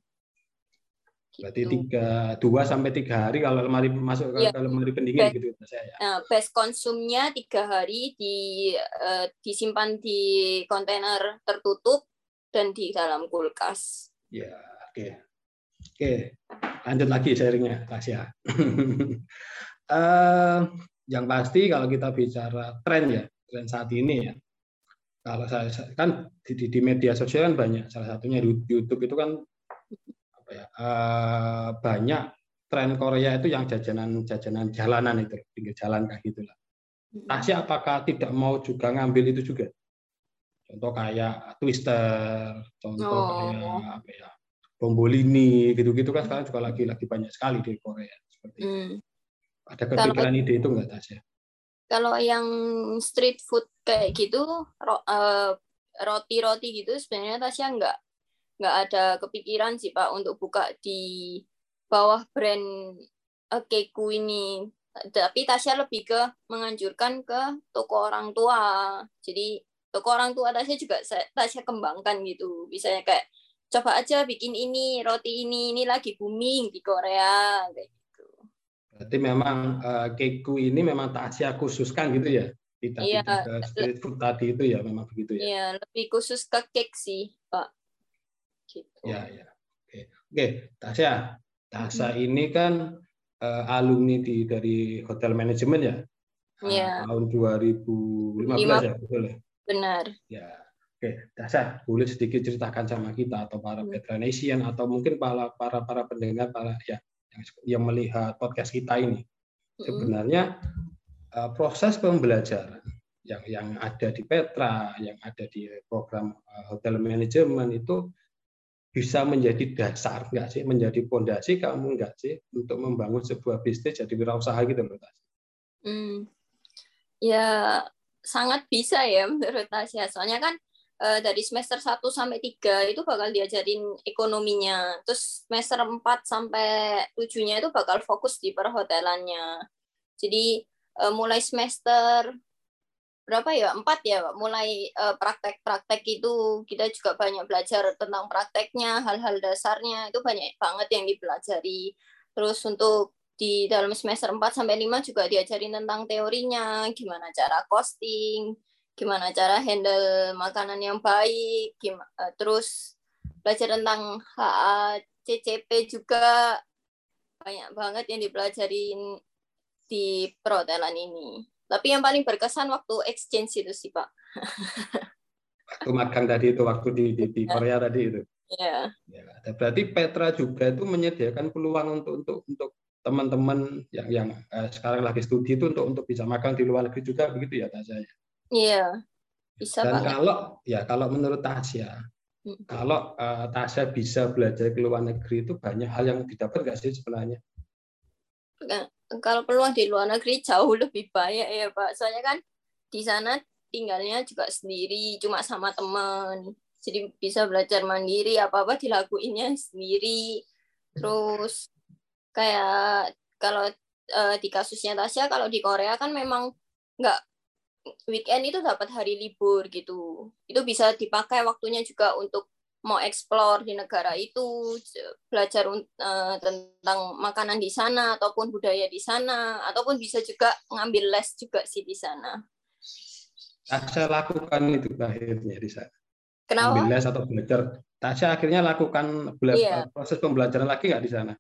Speaker 2: Berarti gitu. tiga dua sampai tiga hari kalau lemari masuk ke, ya. lemari pendingin best, gitu
Speaker 1: saya. Ya. Nah, best konsumnya tiga hari di uh, disimpan di kontainer tertutup dan di dalam kulkas.
Speaker 2: Ya, oke. Okay. Oke, okay. lanjut lagi sharingnya, Tasya. uh, yang pasti kalau kita bicara tren ya, tren saat ini ya. Kalau saya kan di, di media sosial kan banyak, salah satunya di YouTube itu kan ya, uh, banyak tren Korea itu yang jajanan-jajanan jalanan itu pinggir jalan kayak gitulah. Tasya apakah tidak mau juga ngambil itu juga? Contoh kayak twister, contoh oh. kayak apa ya, bombolini gitu-gitu kan sekarang juga lagi lagi banyak sekali di Korea seperti itu. Hmm. Ada kepikiran ide itu enggak Tasya?
Speaker 1: Kalau yang street food kayak gitu, eh, roti-roti gitu sebenarnya Tasya enggak nggak ada kepikiran sih Pak untuk buka di bawah brand uh, Keku ini. Tapi Tasya lebih ke menganjurkan ke toko orang tua. Jadi toko orang tua Tasya juga Tasya kembangkan gitu. Misalnya kayak coba aja bikin ini, roti ini, ini lagi booming di Korea kayak gitu.
Speaker 2: Berarti memang uh, Keku ini memang Tasya khususkan gitu ya? Tidak, iya, tidak street food tadi itu ya memang begitu ya?
Speaker 1: Iya, lebih khusus ke cake sih, Pak.
Speaker 2: Ya, ya. Oke, Oke Tasya. Tasya hmm. ini kan uh, alumni di dari hotel manajemen ya?
Speaker 1: Iya.
Speaker 2: Uh, tahun 2015 ya, betul ya?
Speaker 1: Benar.
Speaker 2: Ya. Oke, Tasya, boleh sedikit ceritakan sama kita atau para hmm. Nation atau mungkin para para para pendengar para ya yang, yang melihat podcast kita ini. Hmm. Sebenarnya uh, proses pembelajaran yang yang ada di Petra, yang ada di program uh, hotel manajemen itu bisa menjadi dasar nggak sih, menjadi pondasi kamu nggak sih untuk membangun sebuah bisnis jadi wirausaha gitu menurut Tasya?
Speaker 1: Hmm, ya sangat bisa ya menurut Tasya. Soalnya kan uh, dari semester 1 sampai 3 itu bakal diajarin ekonominya. Terus semester 4 sampai 7-nya itu bakal fokus di perhotelannya. Jadi uh, mulai semester berapa ya? Empat ya mulai praktek-praktek uh, itu. Kita juga banyak belajar tentang prakteknya hal-hal dasarnya. Itu banyak banget yang dipelajari. Terus untuk di dalam semester 4 sampai 5 juga diajarin tentang teorinya. Gimana cara costing gimana cara handle makanan yang baik, gimana, eh, terus belajar tentang HACCP juga. Banyak banget yang dipelajarin di perhotelan ini. Tapi yang paling berkesan waktu exchange itu sih, Pak.
Speaker 2: Waktu makan tadi itu, waktu di, di, di Korea tadi itu.
Speaker 1: Ya.
Speaker 2: ya. Berarti Petra juga itu menyediakan peluang untuk untuk untuk teman-teman yang yang eh, sekarang lagi studi itu untuk untuk bisa makan di luar negeri juga begitu ya Tasya ya?
Speaker 1: Iya, bisa
Speaker 2: Dan
Speaker 1: banget.
Speaker 2: kalau ya kalau menurut Tasya, hmm. kalau uh, Tasya bisa belajar ke luar negeri itu banyak hal yang didapat nggak sih sebenarnya?
Speaker 1: Kalau peluang di luar negeri jauh lebih banyak ya Pak. Soalnya kan di sana tinggalnya juga sendiri, cuma sama teman. Jadi bisa belajar mandiri, apa-apa dilakuinnya sendiri. Terus kayak kalau uh, di kasusnya Tasya, kalau di Korea kan memang nggak weekend itu dapat hari libur gitu. Itu bisa dipakai waktunya juga untuk mau explore di negara itu, belajar uh, tentang makanan di sana ataupun budaya di sana, ataupun bisa juga ngambil les juga sih di sana.
Speaker 2: Tasya lakukan itu akhirnya di sana.
Speaker 1: Kenapa?
Speaker 2: Ambil les atau belajar. Tasya akhirnya lakukan iya. proses pembelajaran lagi nggak di sana?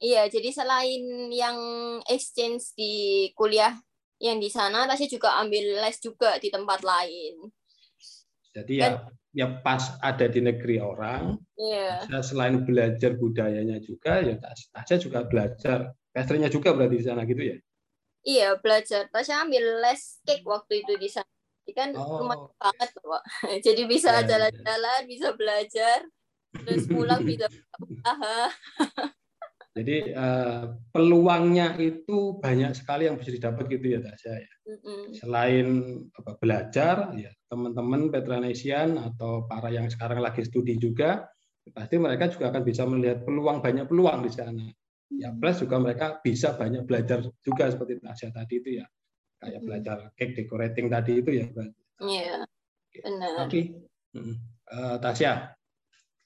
Speaker 1: Iya, jadi selain yang exchange di kuliah yang di sana Tasya juga ambil les juga di tempat lain.
Speaker 2: Jadi ya ya pas ada di negeri orang, yeah. selain belajar budayanya juga ya Tasya juga belajar pestrinya juga berarti di sana gitu ya?
Speaker 1: Iya belajar. Tasya ambil les cake waktu itu di sana. Jadi kan oh. lumayan banget Pak. Jadi bisa ya, ya. jalan-jalan, ya. bisa belajar, terus pulang bisa usaha.
Speaker 2: Jadi uh, peluangnya itu banyak sekali yang bisa didapat gitu ya Tasya ya. Selain apa, belajar ya teman-teman Petranesian atau para yang sekarang lagi studi juga pasti mereka juga akan bisa melihat peluang banyak peluang di sana. Ya plus juga mereka bisa banyak belajar juga seperti Tasya tadi itu ya. Kayak belajar cake decorating tadi itu ya
Speaker 1: Iya. Benar.
Speaker 2: Oke. Okay. Uh, Tasya,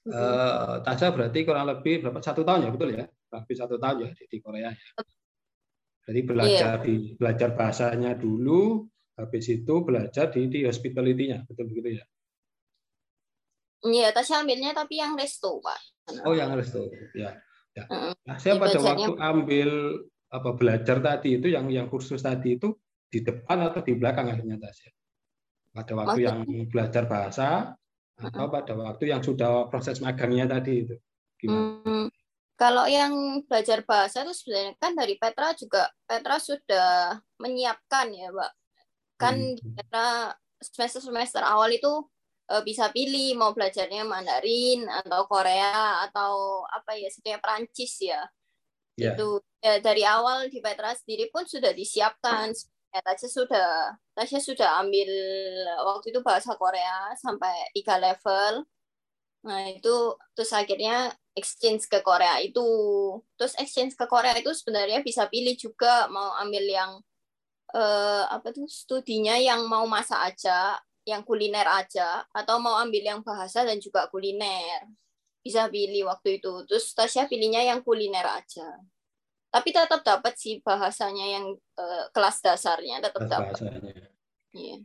Speaker 2: uh, Tasya berarti kurang lebih berapa satu tahun ya betul ya? habis satu tahun ya di, Korea ya. Jadi belajar yeah. di belajar bahasanya dulu, habis itu belajar di di hospitality-nya, betul begitu ya?
Speaker 1: Iya, Tasya ambilnya tapi yang resto, Pak.
Speaker 2: Oh, yang resto, ya. ya. Nah, saya pada waktu ambil apa belajar tadi itu yang yang kursus tadi itu di depan atau di belakang akhirnya Tasya? Pada waktu Maksudnya? yang belajar bahasa atau pada waktu yang sudah proses magangnya tadi itu?
Speaker 1: Gimana? Hmm, kalau yang belajar bahasa itu sebenarnya kan dari Petra juga Petra sudah menyiapkan ya, Mbak. Kan hmm. Petra semester semester awal itu uh, bisa pilih mau belajarnya Mandarin atau Korea atau apa ya, sebenarnya Prancis ya. Yeah. Itu ya, dari awal di Petra sendiri pun sudah disiapkan. Ya, Tasya sudah Tasya sudah ambil waktu itu bahasa Korea sampai tiga level. Nah, itu terus akhirnya exchange ke Korea itu. Terus exchange ke Korea itu sebenarnya bisa pilih juga mau ambil yang uh, apa tuh studinya yang mau masak aja, yang kuliner aja, atau mau ambil yang bahasa dan juga kuliner. Bisa pilih waktu itu. Terus Tasya pilihnya yang kuliner aja. Tapi tetap dapat sih bahasanya yang uh, kelas dasarnya tetap dapat.
Speaker 2: Iya.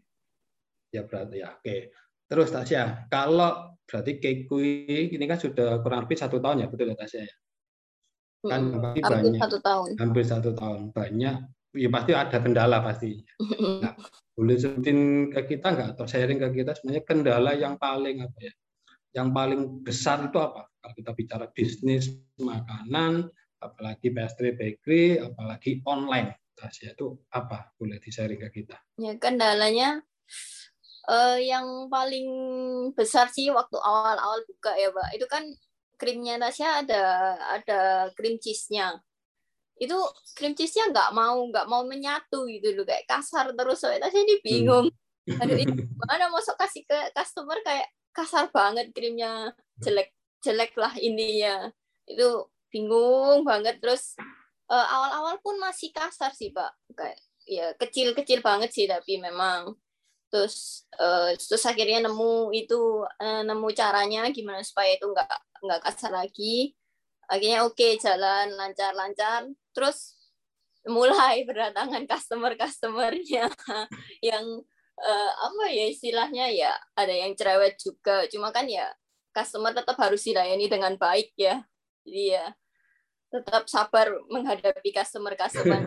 Speaker 2: Ya berarti ya. Oke. Terus Tasya, kalau berarti Kekui ini kan sudah kurang lebih satu tahun ya, betul ya Tasya ya?
Speaker 1: Kan pasti hampir banyak, satu tahun.
Speaker 2: Hampir satu tahun. Banyak, ya pasti ada kendala pasti. Nah, boleh sebutin ke kita nggak atau sharing ke kita sebenarnya kendala yang paling apa ya? Yang paling besar itu apa? Kalau kita bicara bisnis makanan, apalagi pastry bakery, apalagi online. Tasya itu apa? Boleh di-sharing ke kita?
Speaker 1: Ya kendalanya uh, yang paling besar sih waktu awal-awal buka ya, Mbak. Itu kan krimnya Tasya ada ada krim cheese-nya. Itu krim cheese-nya nggak mau nggak mau menyatu gitu loh, kayak kasar terus. Soalnya Tasya ini bingung. Hmm. aduh ini mana masuk kasih ke customer kayak kasar banget krimnya jelek jelek lah ininya itu bingung banget. Terus uh, awal-awal pun masih kasar sih pak. Kayak ya kecil-kecil banget sih tapi memang. Terus uh, terus akhirnya nemu itu uh, nemu caranya gimana supaya itu nggak nggak kasar lagi. Akhirnya oke okay, jalan lancar-lancar. Terus mulai berdatangan customer-customernya yang uh, apa ya istilahnya ya ada yang cerewet juga. Cuma kan ya customer tetap harus dilayani dengan baik ya jadi ya tetap sabar menghadapi customer-customer.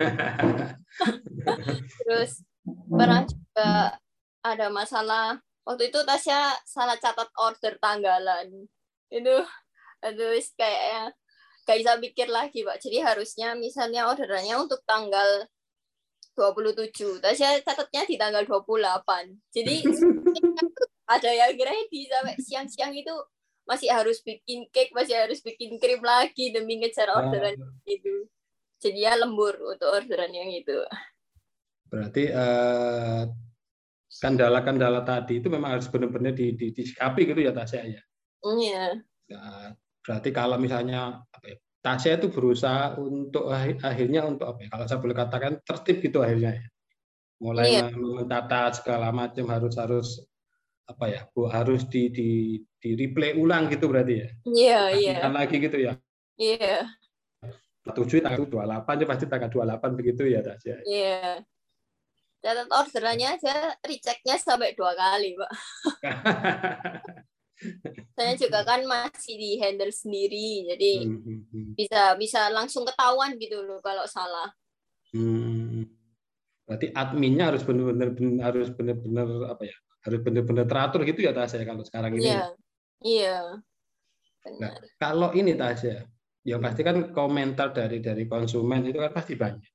Speaker 1: Terus pernah juga ada masalah waktu itu Tasya salah catat order tanggalan. Itu aduh kayak gak bisa pikir lagi pak. Jadi harusnya misalnya orderannya untuk tanggal 27 Tasya catatnya di tanggal 28 jadi ada yang ready sampai siang-siang itu masih harus bikin cake masih harus bikin krim lagi demi ngejar orderan oh. itu jadi ya lembur untuk orderan yang itu
Speaker 2: berarti uh, kendala-kendala tadi itu memang harus benar-benar di, di, disikapi gitu ya Tasya ya.
Speaker 1: Iya.
Speaker 2: Nah, berarti kalau misalnya apa ya, Tasya itu berusaha untuk akhirnya untuk apa ya, kalau saya boleh katakan tertib gitu akhirnya ya. Mulai iya. mencatat segala macam harus harus apa ya, Bu harus di di di replay ulang gitu berarti ya.
Speaker 1: Iya, iya.
Speaker 2: lagi gitu ya.
Speaker 1: Iya.
Speaker 2: Tujuh tanggal 28 pasti tanggal 28 begitu ya Tasya.
Speaker 1: Iya catat orderannya aja rechecknya sampai dua kali pak saya juga kan masih di handle sendiri jadi hmm, hmm, hmm. bisa bisa langsung ketahuan gitu loh kalau salah
Speaker 2: hmm. berarti adminnya harus benar-benar harus benar-benar apa ya harus benar-benar teratur gitu ya Tasya kalau sekarang ini
Speaker 1: iya iya
Speaker 2: nah, kalau ini Tasya yang pasti kan komentar dari dari konsumen itu kan pasti banyak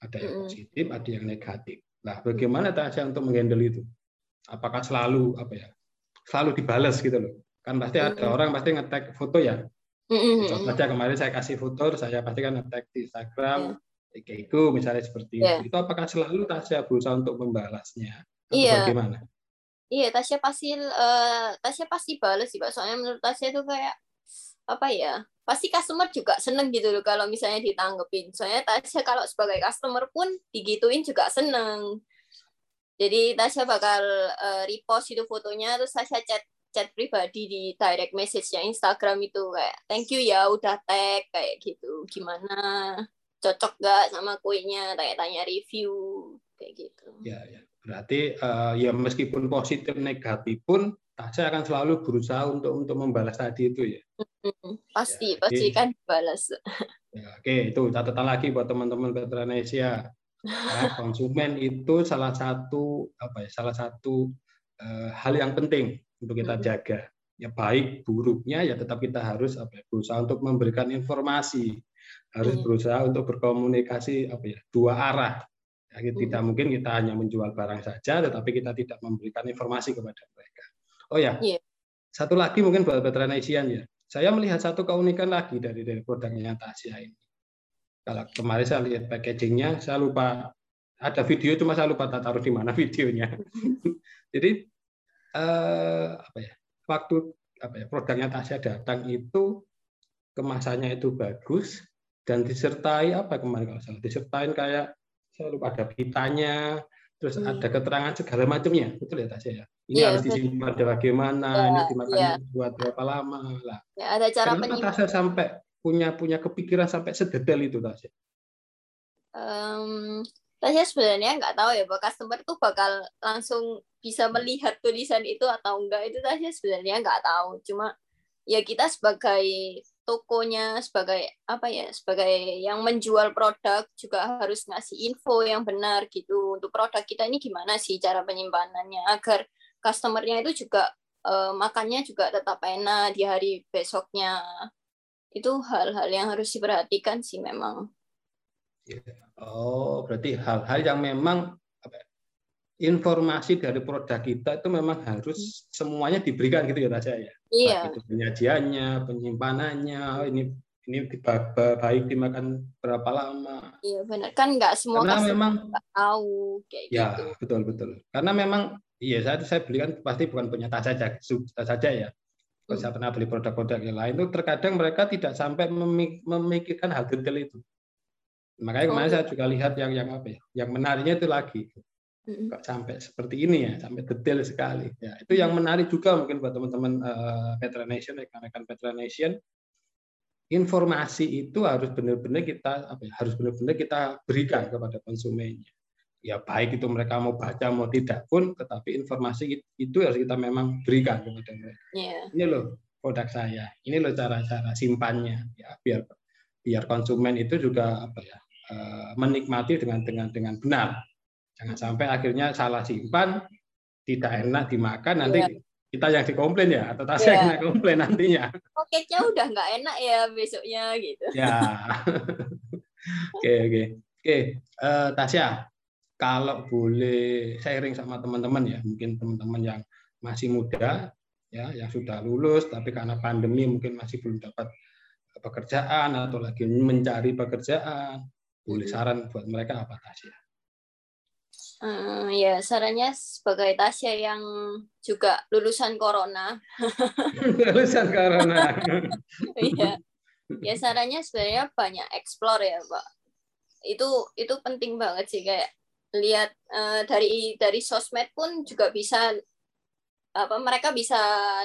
Speaker 2: ada yang positif ada yang negatif Nah, bagaimana Tasya untuk menghandle itu? Apakah selalu apa ya? Selalu dibalas gitu loh. Kan pasti ada mm-hmm. orang pasti ngetek foto ya. Mm-hmm. Contoh saja kemarin saya kasih foto, saya pasti kan ngetek di Instagram, yeah. kayak itu misalnya seperti yeah. itu. Itu apakah selalu Tasya berusaha untuk membalasnya? Atau yeah. bagaimana?
Speaker 1: Iya, Tasya pasti uh, Tasya pasti balas sih, Pak. Soalnya menurut Tasya itu kayak apa ya? pasti customer juga seneng gitu loh kalau misalnya ditanggepin. Soalnya Tasya kalau sebagai customer pun digituin juga seneng. Jadi Tasya bakal uh, repost itu fotonya terus Tasya chat chat pribadi di direct message-nya Instagram itu kayak thank you ya udah tag kayak gitu. Gimana? Cocok gak sama kuenya? Tanya-tanya review kayak gitu.
Speaker 2: Ya, ya. Berarti uh, ya meskipun positif negatif pun saya akan selalu berusaha untuk untuk membalas tadi itu ya.
Speaker 1: Pasti, ya, pasti kan balas.
Speaker 2: Ya, oke, itu catatan lagi buat teman-teman Petronesia. Ya, konsumen itu salah satu apa ya? Salah satu uh, hal yang penting untuk kita jaga. Ya baik buruknya ya tetap kita harus apa ya, berusaha untuk memberikan informasi, harus berusaha untuk berkomunikasi apa ya dua arah. Ya, tidak mungkin kita hanya menjual barang saja, tetapi kita tidak memberikan informasi kepada mereka. Oh ya, yeah. satu lagi mungkin buat veteran Asian ya. Saya melihat satu keunikan lagi dari dari produknya Tasya ini. Kalau kemarin saya lihat packagingnya, saya lupa ada video cuma saya lupa taruh di mana videonya. Jadi eh, apa ya? Waktu apa ya produknya Tasya datang itu kemasannya itu bagus dan disertai apa kemarin kalau salah disertain kayak saya lupa ada pitanya terus hmm. ada keterangan segala macamnya. Betul ya Tasya ya? Ini yeah, harus disimpan bagaimana yeah, ini dimakan yeah. buat berapa lama lah.
Speaker 1: Ya, ada cara
Speaker 2: kenapa Tasya sampai punya punya kepikiran sampai sedetail itu Tasya
Speaker 1: um, Tasya sebenarnya nggak tahu ya bahwa customer tuh bakal langsung bisa melihat tulisan itu atau enggak itu Tasya sebenarnya nggak tahu. Cuma ya kita sebagai tokonya sebagai apa ya sebagai yang menjual produk juga harus ngasih info yang benar gitu untuk produk kita ini gimana sih cara penyimpanannya agar customernya itu juga uh, makannya juga tetap enak di hari besoknya itu hal-hal yang harus diperhatikan sih memang.
Speaker 2: Iya. Oh berarti hal-hal yang memang informasi dari produk kita itu memang harus semuanya diberikan gitu ya Tasya ya.
Speaker 1: Iya.
Speaker 2: Baik itu penyajiannya, penyimpanannya, ini ini baik dimakan berapa lama.
Speaker 1: Iya benar kan nggak semua
Speaker 2: Karena memang
Speaker 1: tahu kayak
Speaker 2: ya, gitu. betul betul. Karena memang Iya, saya saya beli kan pasti bukan punya tas saja, tas saja ya. Kalau saya pernah beli produk-produk yang lain itu terkadang mereka tidak sampai memikirkan hal detail itu. Makanya kemarin oh. saya juga lihat yang yang apa ya, yang menariknya itu lagi kok sampai seperti ini ya, sampai detail sekali. Ya, itu yang menarik juga mungkin buat teman-teman uh, Petra Nation, rekan-rekan Petra Nation. Informasi itu harus benar-benar kita apa ya, harus benar-benar kita berikan kepada konsumennya. Ya baik itu mereka mau baca mau tidak pun, tetapi informasi itu harus kita memang berikan kepada mereka. Yeah. Ini loh produk saya, ini loh cara-cara simpannya, ya biar biar konsumen itu juga apa ya eh, menikmati dengan dengan dengan benar Jangan sampai akhirnya salah simpan, tidak enak dimakan, nanti yeah. kita yang dikomplain ya, atau Tasya yeah. yang komplain nantinya.
Speaker 1: Koketnya udah nggak enak ya besoknya gitu.
Speaker 2: Ya. Oke, oke. Oke, uh, Tasya, kalau boleh sharing sama teman-teman ya, mungkin teman-teman yang masih muda, ya, yang sudah lulus, tapi karena pandemi mungkin masih belum dapat pekerjaan atau lagi mencari pekerjaan, boleh saran buat mereka apa Tasya?
Speaker 1: Ya sarannya sebagai Tasya yang juga lulusan corona.
Speaker 2: lulusan corona.
Speaker 1: Iya. ya sarannya sebenarnya banyak explore ya pak. Itu itu penting banget sih kayak lihat uh, dari dari sosmed pun juga bisa apa mereka bisa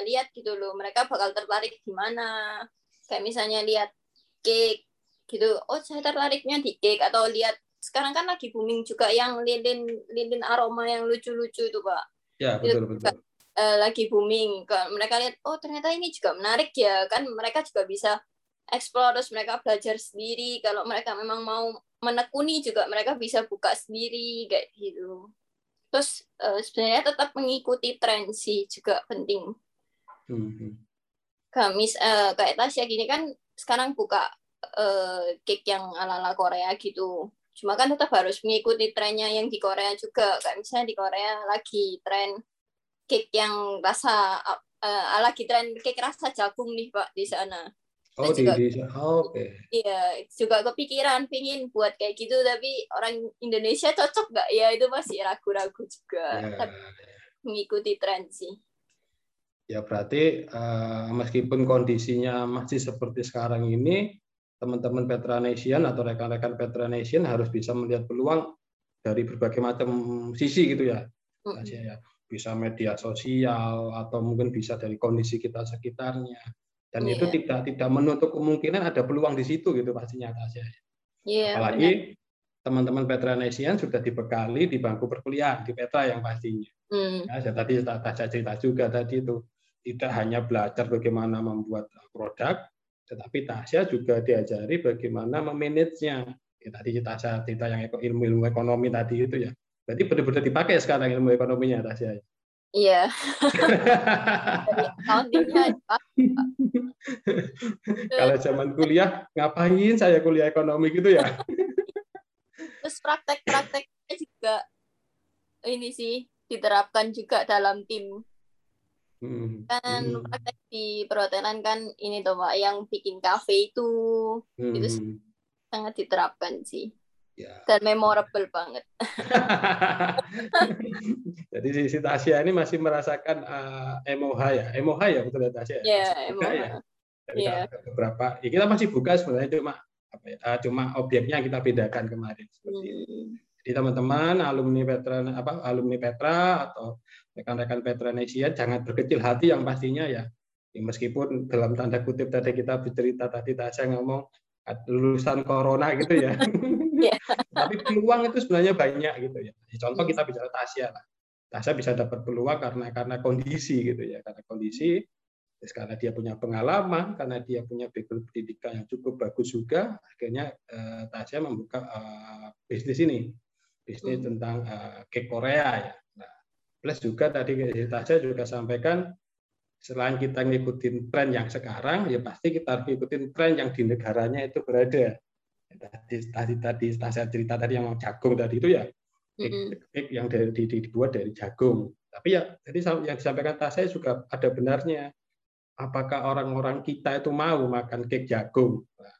Speaker 1: lihat gitu loh mereka bakal tertarik gimana kayak misalnya lihat cake gitu oh saya tertariknya di cake atau lihat sekarang kan lagi booming juga yang lilin lilin aroma yang lucu-lucu itu pak.
Speaker 2: Ya betul betul juga,
Speaker 1: uh, lagi booming. Mereka lihat oh ternyata ini juga menarik ya. Kan mereka juga bisa explore terus mereka belajar sendiri. Kalau mereka memang mau menekuni juga mereka bisa buka sendiri kayak gitu. Terus uh, sebenarnya tetap mengikuti tren sih juga penting. Hmm. kami uh, kayak Tasya gini kan sekarang buka uh, cake yang ala ala Korea gitu Cuma kan tetap harus mengikuti trennya yang di Korea juga. Kayak misalnya di Korea lagi tren cake yang rasa uh, lagi tren cake rasa jagung nih Pak di sana.
Speaker 2: Oh, di, juga, di, oh, oke. Okay.
Speaker 1: Iya, juga kepikiran pingin buat kayak gitu, tapi orang Indonesia cocok nggak ya itu masih ragu-ragu juga. Yeah. Tapi mengikuti tren sih.
Speaker 2: Ya berarti uh, meskipun kondisinya masih seperti sekarang ini, teman-teman Petra Nation atau rekan-rekan Petra Nation harus bisa melihat peluang dari berbagai macam sisi gitu ya. Ya. Bisa media sosial atau mungkin bisa dari kondisi kita sekitarnya. Dan yeah. itu iya. tidak tidak menutup kemungkinan ada peluang di situ gitu pastinya Tasya. Yeah, Apalagi teman-teman Petra Nation sudah dibekali di bangku perkuliahan di Petra yang pastinya. Mm. Ya, saya tadi saya cerita juga tadi itu tidak hanya belajar bagaimana membuat produk, tetapi Tasya juga diajari bagaimana memanagenya. Ya, tadi Tasya cerita yang ilmu-ilmu ekonomi tadi itu ya. Berarti benar-benar dipakai sekarang ilmu ekonominya Tasya.
Speaker 1: Iya.
Speaker 2: Kalau zaman kuliah, ngapain saya kuliah ekonomi gitu ya?
Speaker 1: Terus praktek-prakteknya juga ini sih diterapkan juga dalam tim Hmm. Kan hmm. praktek di perhotelan kan ini tuh Pak yang bikin kafe itu hmm. itu sangat diterapkan sih. Ya. Dan memorable banget.
Speaker 2: Jadi si Tasya ini masih merasakan uh, eh, MOH ya, MOH ya betul ya Tasya?
Speaker 1: Iya, MOH. Ya.
Speaker 2: Ya. Beberapa, ya kita masih buka sebenarnya cuma apa ya, uh, cuma objeknya kita bedakan kemarin seperti hmm. Jadi teman-teman alumni Petra apa alumni Petra atau rekan-rekan Petra Nesia jangan berkecil hati yang pastinya ya. ya meskipun dalam tanda kutip tadi kita bercerita tadi saya ngomong lulusan corona gitu ya. yeah. Tapi peluang itu sebenarnya banyak gitu ya. Contoh kita bicara Tasya lah. Tasya bisa dapat peluang karena karena kondisi gitu ya, karena kondisi Terus karena dia punya pengalaman, karena dia punya background pendidikan yang cukup bagus juga, akhirnya eh, Tasya membuka eh, bisnis ini, bisnis hmm. tentang eh, ke Korea ya. Plus juga tadi saya juga sampaikan selain kita ngikutin tren yang sekarang, ya pasti kita harus ngikutin tren yang di negaranya itu berada. Tadi tadi tadi saya cerita tadi yang jagung tadi itu ya, mm-hmm. yang dari, di, dibuat dari jagung. Tapi ya, jadi yang disampaikan saya juga ada benarnya. Apakah orang-orang kita itu mau makan cake jagung? Nah,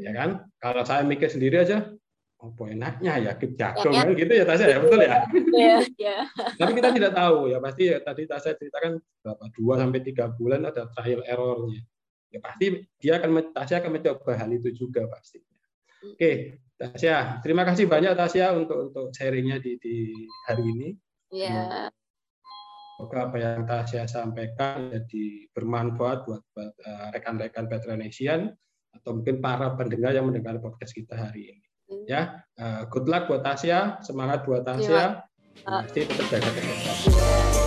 Speaker 2: ya kan? Kalau saya mikir sendiri aja, apa enaknya ya jagung ya, ya. gitu ya Tasya ya betul ya. Iya, iya. Tapi kita tidak tahu ya pasti ya tadi Tasya ceritakan berapa dua sampai tiga bulan ada trial errornya. Ya pasti dia akan Tasya akan mencoba hal itu juga pasti. Oke, Tasya, terima kasih banyak Tasya untuk untuk sharingnya di di hari ini. Iya. Semoga apa yang Tasya sampaikan jadi bermanfaat buat, uh, rekan-rekan Petronesian atau mungkin para pendengar yang mendengar podcast kita hari ini. Ya, uh, good luck buat Tasya, semangat buat Tasya. Pasti tetap jaga kesehatan.